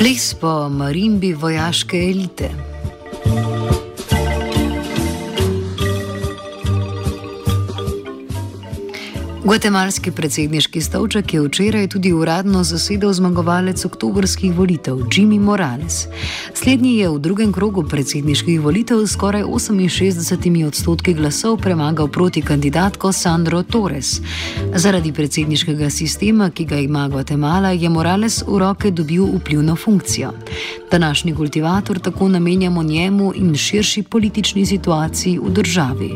Ples po marimbi vojaške elite. Guatemalski predsedniški stolček je včeraj tudi uradno zasedel zmagovalec oktobrskih volitev Jimmy Morales. Slednji je v drugem krogu predsedniških volitev skoraj 68 odstotki glasov premagal proti kandidatko Sandro Torres. Zaradi predsedniškega sistema, ki ga ima Guatemala, je Morales v roke dobil vplivno funkcijo. Današnji kultivator tako namenjamo njemu in širši politični situaciji v državi.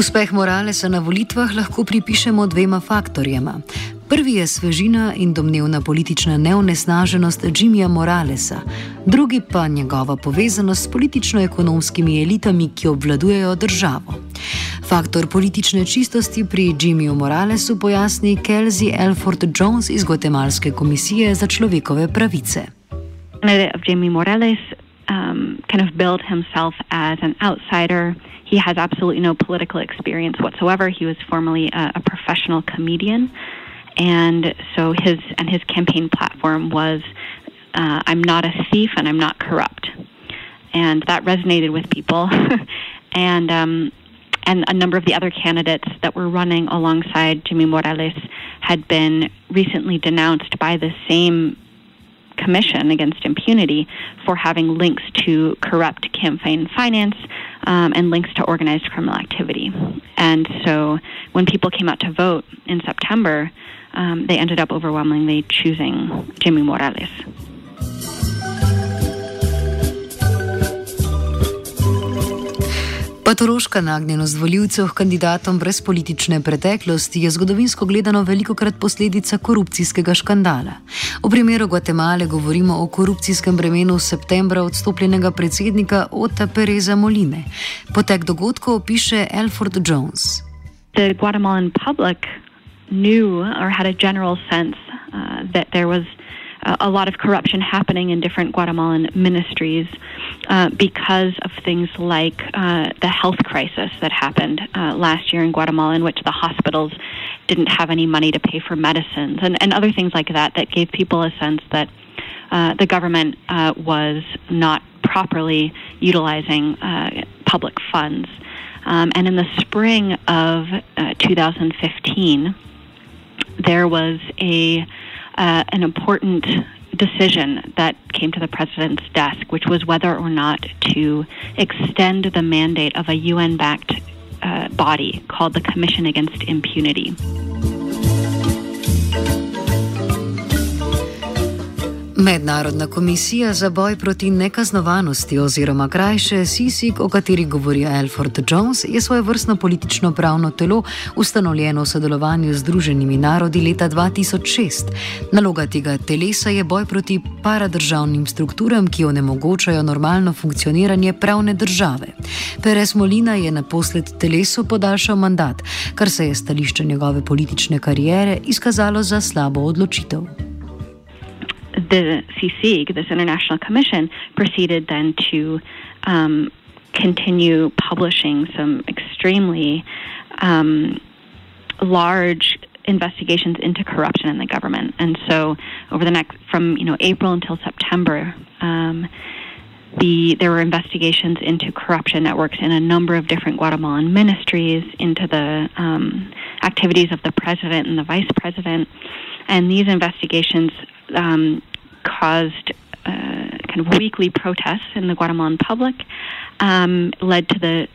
Uspeh Moralesa na volitvah lahko pripišemo dvema faktorjema. Prvi je svežina in domnevna politična neonesnaženost Jimmyja Moralesa, drugi pa njegova povezanost s politično-ekonomskimi elitami, ki obvladujejo državo. Faktor politične čistosti pri Jimmyju Moralesu pojasni Kelsey Elford Jones iz Guatemalske komisije za človekove pravice. Jimmy Morales um, kind of built himself as an outsider. He has absolutely no political experience whatsoever. He was formerly a, a professional comedian, and so his and his campaign platform was, uh, "I'm not a thief and I'm not corrupt," and that resonated with people, and. Um, and a number of the other candidates that were running alongside Jimmy Morales had been recently denounced by the same commission against impunity for having links to corrupt campaign finance um, and links to organized criminal activity. And so when people came out to vote in September, um, they ended up overwhelmingly choosing Jimmy Morales. Patološka nagnjenost voljivcev k kandidatom brez politične preteklosti je zgodovinsko gledano veliko krat posledica korupcijskega škandala. V primeru Guatemale govorimo o korupcijskem bremenu septembra odstopljenega predsednika Ota Pereza Moline. Potek dogodkov opiše Alfred Jones. The Guatemalan public knew or had a general sense uh, that there was uh, a lot of corruption happening in different Guatemalan ministries uh, because of things like uh, the health crisis that happened uh, last year in Guatemala, in which the hospitals didn't have any money to pay for medicines and, and other things like that, that gave people a sense that uh, the government uh, was not properly utilizing public funds. Um, and in the spring of 2015, there was a uh, an important decision that came to the president's desk, which was whether or not to extend the mandate of a UN backed uh, body called the Commission Against Impunity. Mednarodna komisija za boj proti nekaznovanosti oziroma krajše SISIK, o kateri govori Alfred Jones, je svoje vrstno politično pravno telo ustanovljeno v sodelovanju z Združenimi narodi leta 2006. Naloga tega telesa je boj proti paradržavnim strukturam, ki onemogočajo normalno funkcioniranje pravne države. Perez Molina je naposled telesu podaljšal mandat, kar se je stališče njegove politične karijere izkazalo za slabo odločitev. The CICIG, this international commission, proceeded then to um, continue publishing some extremely um, large investigations into corruption in the government. And so, over the next from you know April until September, um, the there were investigations into corruption networks in a number of different Guatemalan ministries, into the um, activities of the president and the vice president, and these investigations um, caused uh, kind of weekly protests in the Guatemalan public, um, led to the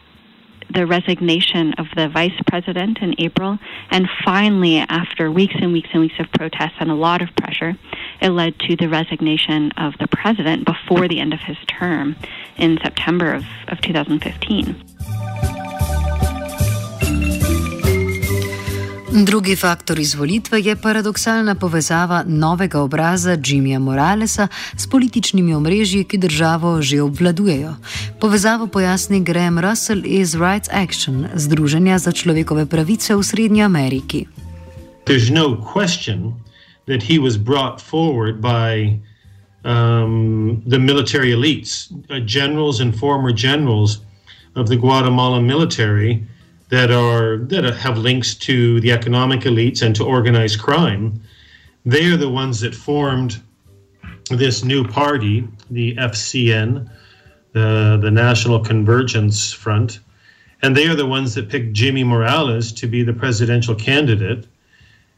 the resignation of the vice president in April. And finally, after weeks and weeks and weeks of protests and a lot of pressure, it led to the resignation of the president before the end of his term in September of, of 2015. Drugi faktor izvolitve je paradoksalna povezava novega obraza Jimmyja Moralesa s političnimi omrežji, ki državo že obvladujejo. Povezavo pojasni Graham Russell iz Rights Action, Združenja za človekove pravice v Srednji Ameriki. There's no question that he was brought forward by um, the military elites, uh, generals and former generals of the Guatemalan military. That are that have links to the economic elites and to organized crime. They are the ones that formed this new party, the FCN, the the National Convergence Front, and they are the ones that picked Jimmy Morales to be the presidential candidate.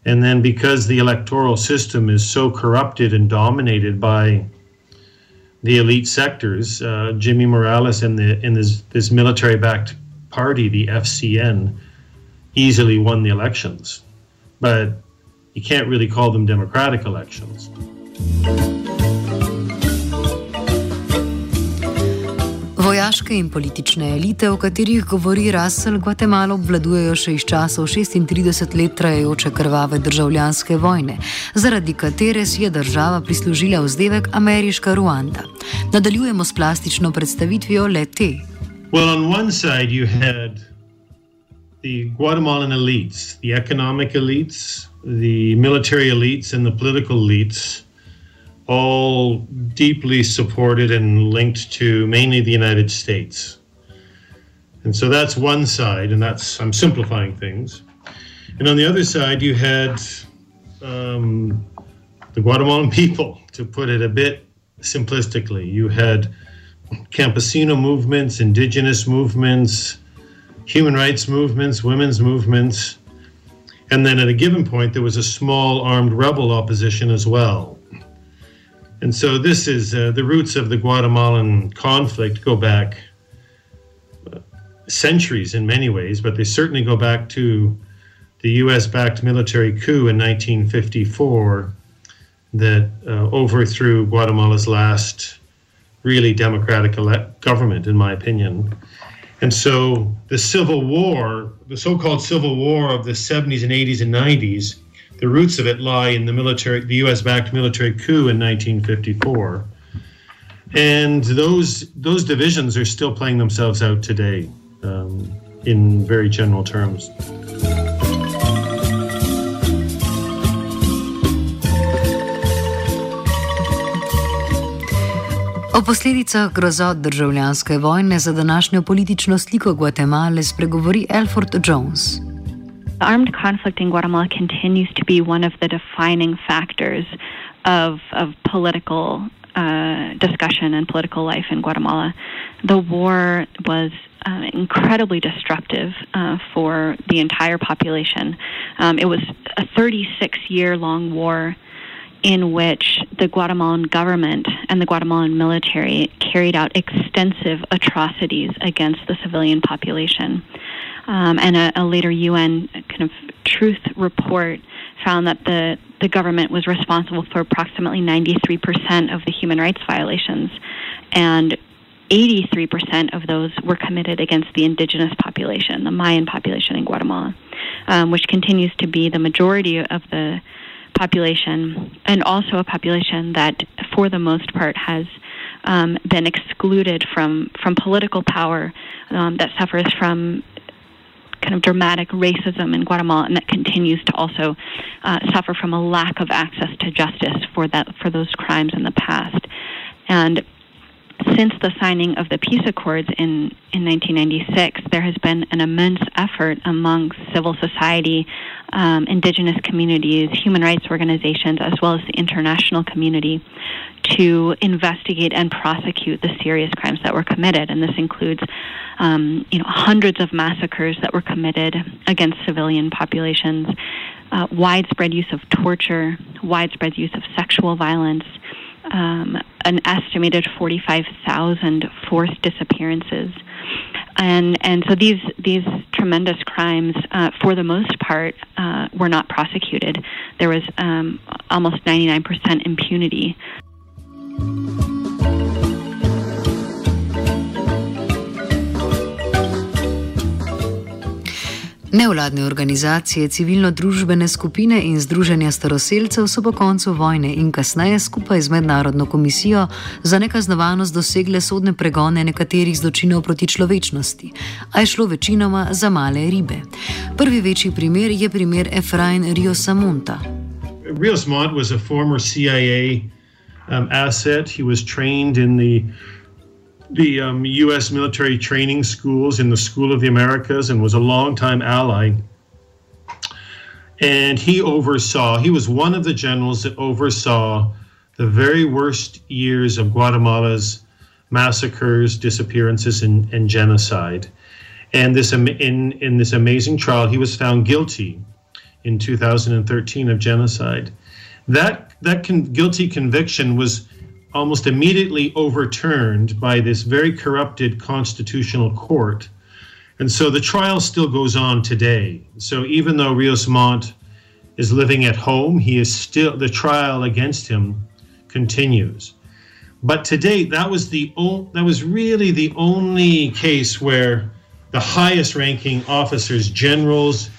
And then, because the electoral system is so corrupted and dominated by the elite sectors, uh, Jimmy Morales and the in this this military-backed party, the FCN, easily won the elections. But you can't really call them democratic elections. Vojaške in politične elite, o katerih govori Russell, Gvatemalo obvladujejo še iz časov 36 let trajajoče krvave državljanske vojne, zaradi katere si je država prislužila vzdevek ameriška Ruanda. Nadaljujemo s plastično predstavitvijo le te. Well, on one side, you had the Guatemalan elites, the economic elites, the military elites, and the political elites, all deeply supported and linked to mainly the United States. And so that's one side, and that's, I'm simplifying things. And on the other side, you had um, the Guatemalan people, to put it a bit simplistically. You had campesino movements, indigenous movements, human rights movements, women's movements. And then at a given point, there was a small armed rebel opposition as well. And so this is uh, the roots of the Guatemalan conflict go back uh, centuries in many ways, but they certainly go back to the US backed military coup in 1954 that uh, overthrew Guatemala's last really democratic government, in my opinion. And so the Civil War, the so called Civil War of the 70s and 80s and 90s, the roots of it lie in the military, the U.S. backed military coup in 1954. And those, those divisions are still playing themselves out today um, in very general terms. O posledicah grozot državljanske vojne za današnjo politično sliko Gvatemale spregovori Alfred Jones. Armed conflict in Guatemala continues to be one of the defining factors of, of political uh, discussion and political life in Guatemala. The war was uh, incredibly destructive uh, for the entire population. Um, it was a 36 year long war in which the Guatemalan government and the Guatemalan military carried out extensive atrocities against the civilian population. Um, and a, a, later UN kind of truth report found that the, the government was responsible for approximately 93% of the human rights violations. And 83% of those were committed against the indigenous population, the Mayan population in Guatemala, um, which continues to be the majority of the population, and also a population that, for the most part, has um, been excluded from from political power, um, that suffers from kind of dramatic racism in Guatemala, and that continues to also uh, suffer from a lack of access to justice for that for those crimes in the past. And since the signing of the peace accords in, in 1996, there has been an immense effort among civil society, um, indigenous communities, human rights organizations, as well as the international community to investigate and prosecute the serious crimes that were committed. And this includes um, you know, hundreds of massacres that were committed against civilian populations, uh, widespread use of torture, widespread use of sexual violence, um, an estimated 45,000 forced disappearances. And, and so these, these tremendous crimes, uh, for the most part, uh, were not prosecuted. There was um, almost 99% impunity. Nevladne organizacije, civilno-družbene skupine in združenja staroseljcev so po koncu vojne in kasneje skupaj z Mednarodno komisijo za nekaznovanost dosegle sodne pregone nekaterih zločinov proti človečnosti, a je šlo večinoma za male ribe. Prvi večji primer je primer Efrain Riosa Monta. Rios Mont was a former CIA um, asset. He was trained in the the um, U.S. military training schools in the School of the Americas and was a longtime ally. And he oversaw, he was one of the generals that oversaw the very worst years of Guatemala's massacres, disappearances, and, and genocide. And this in, in this amazing trial, he was found guilty in 2013 of genocide. That that con- guilty conviction was almost immediately overturned by this very corrupted constitutional court. And so the trial still goes on today. So even though Rios Montt is living at home, he is still the trial against him continues. But to date, that was the o- that was really the only case where the highest ranking officers, generals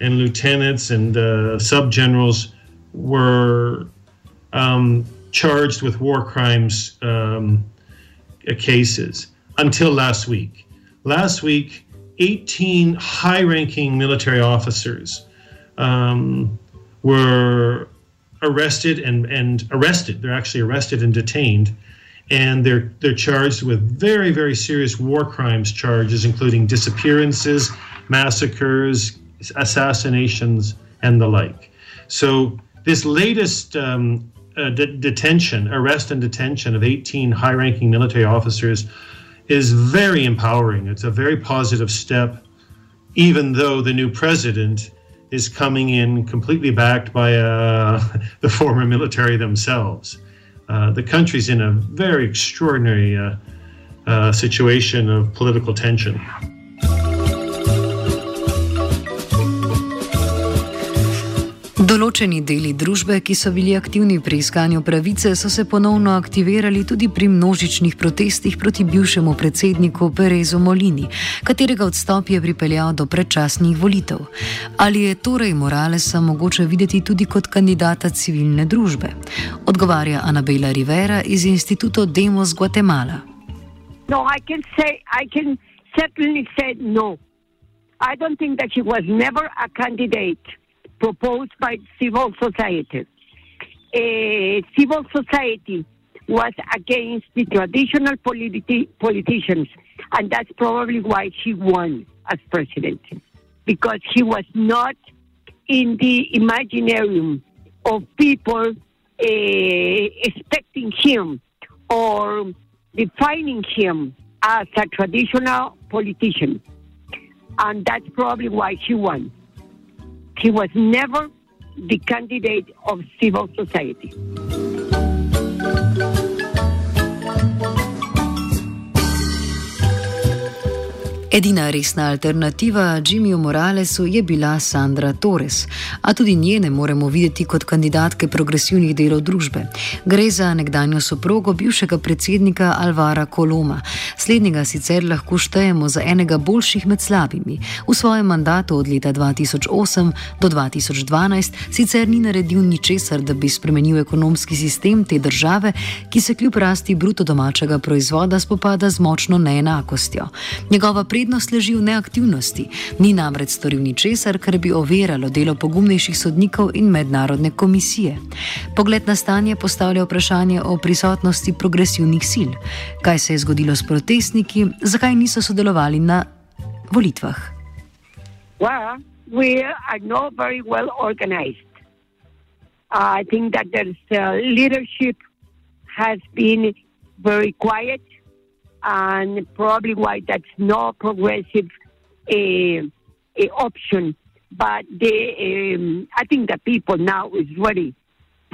and lieutenants and uh, sub generals, were um, charged with war crimes um, cases until last week. Last week, 18 high ranking military officers um, were arrested and, and arrested. They're actually arrested and detained. And they're, they're charged with very, very serious war crimes charges, including disappearances, massacres, assassinations, and the like. So, this latest um, uh, de- detention, arrest and detention of 18 high ranking military officers is very empowering. It's a very positive step, even though the new president is coming in completely backed by uh, the former military themselves. Uh, the country's in a very extraordinary uh, uh, situation of political tension. Določeni deli družbe, ki so bili aktivni pri iskanju pravice, so se ponovno aktivirali tudi pri množičnih protestih proti bivšemu predsedniku Perezu Molini, katerega odstop je pripeljal do predčasnih volitev. Ali je torej Moralesa mogoče videti tudi kot kandidata civilne družbe? Odgovarja Anabela Rivera iz Instituto Demos Guatemala. No, I can say, I can certainly say no. I don't think that he was never a candidate. Proposed by civil society. Uh, civil society was against the traditional politi- politicians, and that's probably why he won as president, because he was not in the imaginarium of people uh, expecting him or defining him as a traditional politician. And that's probably why he won. He was never the candidate of civil society. Edina resna alternativa Jimmyju Moralesu je bila Sandra Torres, a tudi nje ne moremo videti kot kandidatke progresivnih delov družbe. Gre za nekdanjo soprogo bivšega predsednika Alvara Koloma. Slednjega sicer lahko štejemo za enega boljših med slabimi. V svojem mandatu od leta 2008 do 2012 sicer ni naredil ničesar, da bi spremenil ekonomski sistem te države, ki se kljub rasti bruto domačega proizvoda spopada z močno neenakostjo. Njegova prednost prednost leži v neaktivnosti, ni namreč storil ničesar, kar bi overalo delo pogumnejših sodnikov in mednarodne komisije. Pogled na stanje postavlja vprašanje o prisotnosti progresivnih sil. Kaj se je zgodilo s protestniki, zakaj niso sodelovali na volitvah? Well, we are not very well organized. I think that there's uh, leadership has been very quiet, and probably why that's not progressive uh, uh, option. But um, I think the people now is ready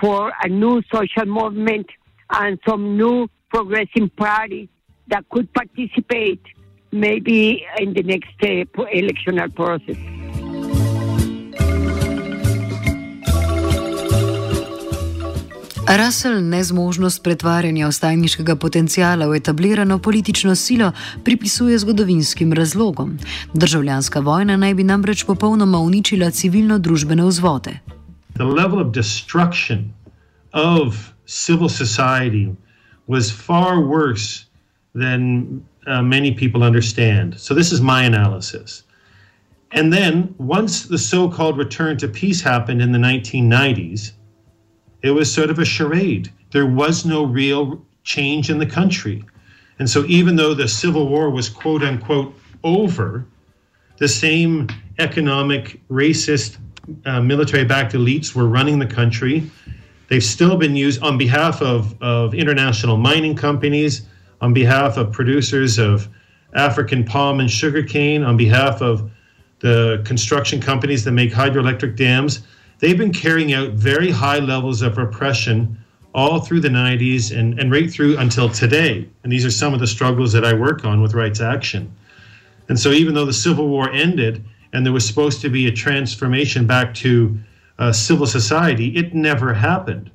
for a new social movement and some new progressive party that could participate maybe in the next uh, electoral process. Russell nezmožnost pretvarjanja ostajniškega potencijala v etablirano politično silo pripisuje zgodovinskim razlogom. Državljanska vojna naj bi namreč popolnoma uničila civilno-družbene vzvode. The level of destruction of civil society was far worse than uh, many people understand. So, this is my analysis. And then, once the so called return to peace happened in the 1990s, it was sort of a charade. There was no real change in the country. And so, even though the Civil War was quote unquote over, the same economic, racist, uh, military backed elites were running the country. They've still been used on behalf of, of international mining companies, on behalf of producers of African palm and sugarcane, on behalf of the construction companies that make hydroelectric dams. They've been carrying out very high levels of repression all through the 90s and, and right through until today. And these are some of the struggles that I work on with Rights Action. And so, even though the Civil War ended and there was supposed to be a transformation back to uh, civil society, it never happened.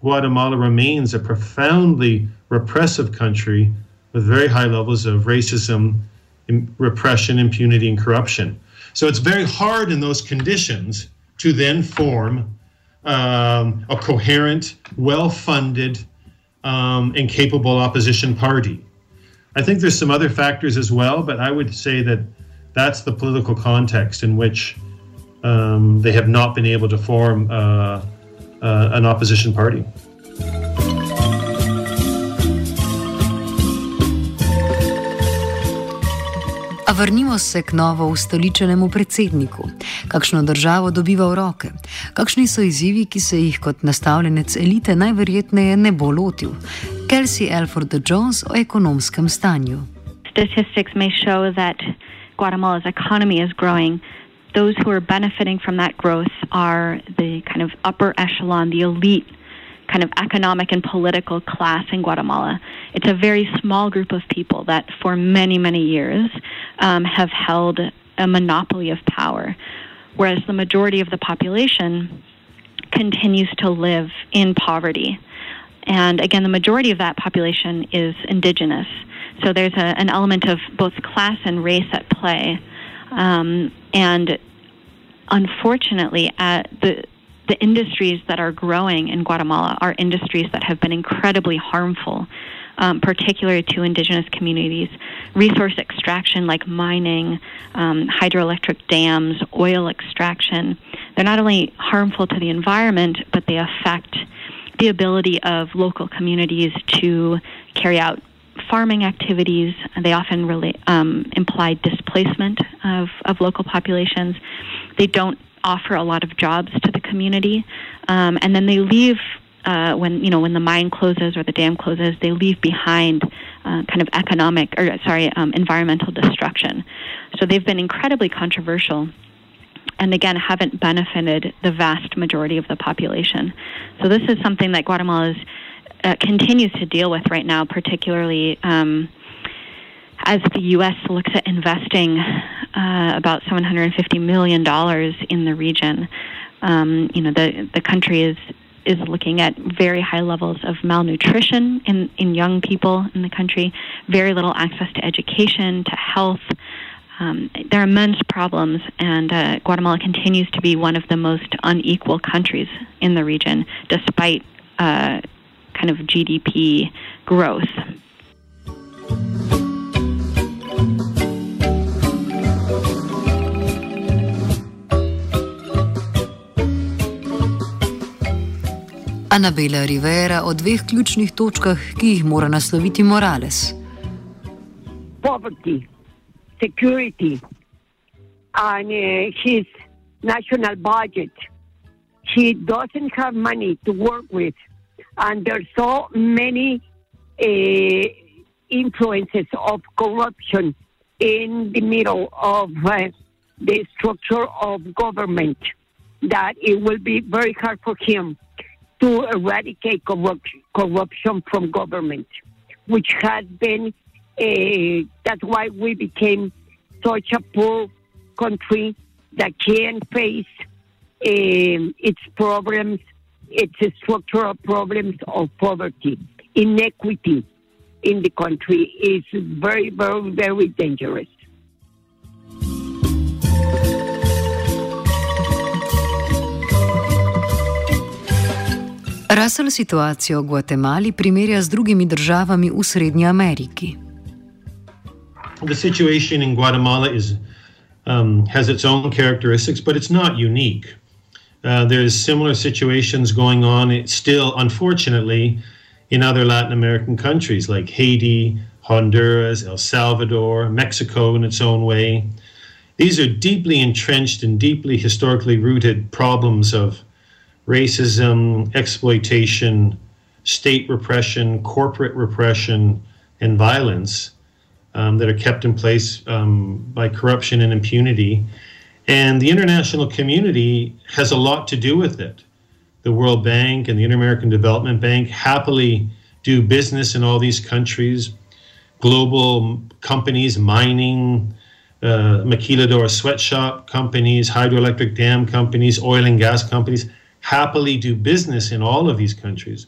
Guatemala remains a profoundly repressive country with very high levels of racism, repression, impunity, and corruption. So it's very hard in those conditions to then form um, a coherent, well funded, um, and capable opposition party. I think there's some other factors as well, but I would say that that's the political context in which um, they have not been able to form uh, uh, an opposition party. A vrnimo se k novo ustoličenemu predsedniku. Kakšno državo dobiva v roke? Kakšni so izzivi, ki se jih kot nastavljenec elite najverjetneje ne bo lotil? Kelsey Alford Jones o ekonomskem stanju. Statistics may show that Guatemala's economy is growing. Those who are benefiting from that growth are the kind of upper echelon, the elite kind of economic and political class in Guatemala. It's a very small group of people that, for many, many years, um, have held a monopoly of power, whereas the majority of the population continues to live in poverty. And again, the majority of that population is indigenous. So there's a, an element of both class and race at play. Um, and unfortunately, at the the industries that are growing in Guatemala are industries that have been incredibly harmful, um, particularly to indigenous communities. Resource extraction, like mining, um, hydroelectric dams, oil extraction, they're not only harmful to the environment, but they affect the ability of local communities to carry out farming activities. They often relate, um, imply displacement of, of local populations. They don't offer a lot of jobs to the community, um, and then they leave uh, when you know when the mine closes or the dam closes. They leave behind uh, kind of economic or sorry um, environmental destruction. So they've been incredibly controversial. And again, haven't benefited the vast majority of the population. So this is something that Guatemala is, uh, continues to deal with right now, particularly um, as the U.S. looks at investing uh, about 750 million dollars in the region. Um, you know, the the country is is looking at very high levels of malnutrition in in young people in the country, very little access to education, to health. Um, there are immense problems, and uh, Guatemala continues to be one of the most unequal countries in the region, despite uh, kind of GDP growth. Anabela Rivera o dveh ključnih točkah, ki jih mora nasloviti Morales. Poverty, security, and uh, his national budget. He doesn't have money to work with, and there's so many uh, influences of corruption in the middle of uh, the structure of government that it will be very hard for him to eradicate corruption, corruption from government, which has been, uh, that's why we became such a poor country that can face um, its problems, its structural problems of poverty, inequity in the country is very, very, very dangerous. Situacijo v Gvatemali primerja z drugimi državami v Srednji Ameriki. The situation in Guatemala is um, has its own characteristics, but it's not unique. Uh, there's similar situations going on still, unfortunately, in other Latin American countries like Haiti, Honduras, El Salvador, Mexico in its own way. These are deeply entrenched and deeply historically rooted problems of racism, exploitation, state repression, corporate repression, and violence um, that are kept in place um, by corruption and impunity. And the international community has a lot to do with it. The World Bank and the Inter American Development Bank happily do business in all these countries. Global companies, mining, uh, maquiladora sweatshop companies, hydroelectric dam companies, oil and gas companies happily do business in all of these countries.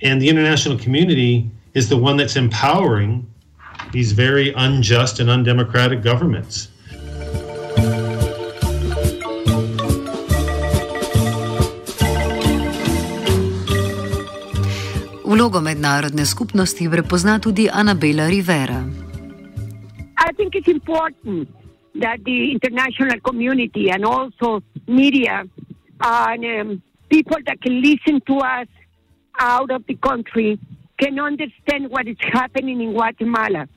And the international community is the one that's empowering these very unjust and undemocratic governments. Vlogo mednarodne skupnosti prepozna tudi Anabela Rivera. I think it's important that the international community and also media and um, people that can listen to us out of the country can understand what is happening in Guatemala.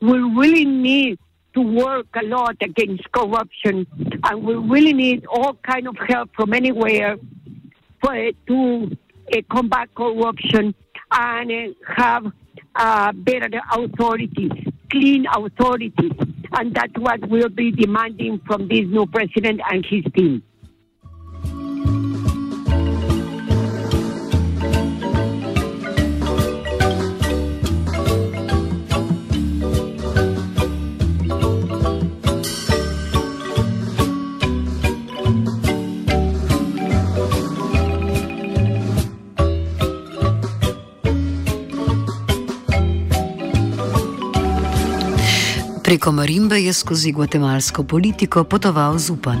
We really need to work a lot against corruption, and we really need all kind of help from anywhere for, to uh, combat corruption and uh, have uh, better authorities, clean authorities, and that's what we'll be demanding from this new president and his team. Preko Marimbe je skozi gvatemalsko politiko potoval Zupan.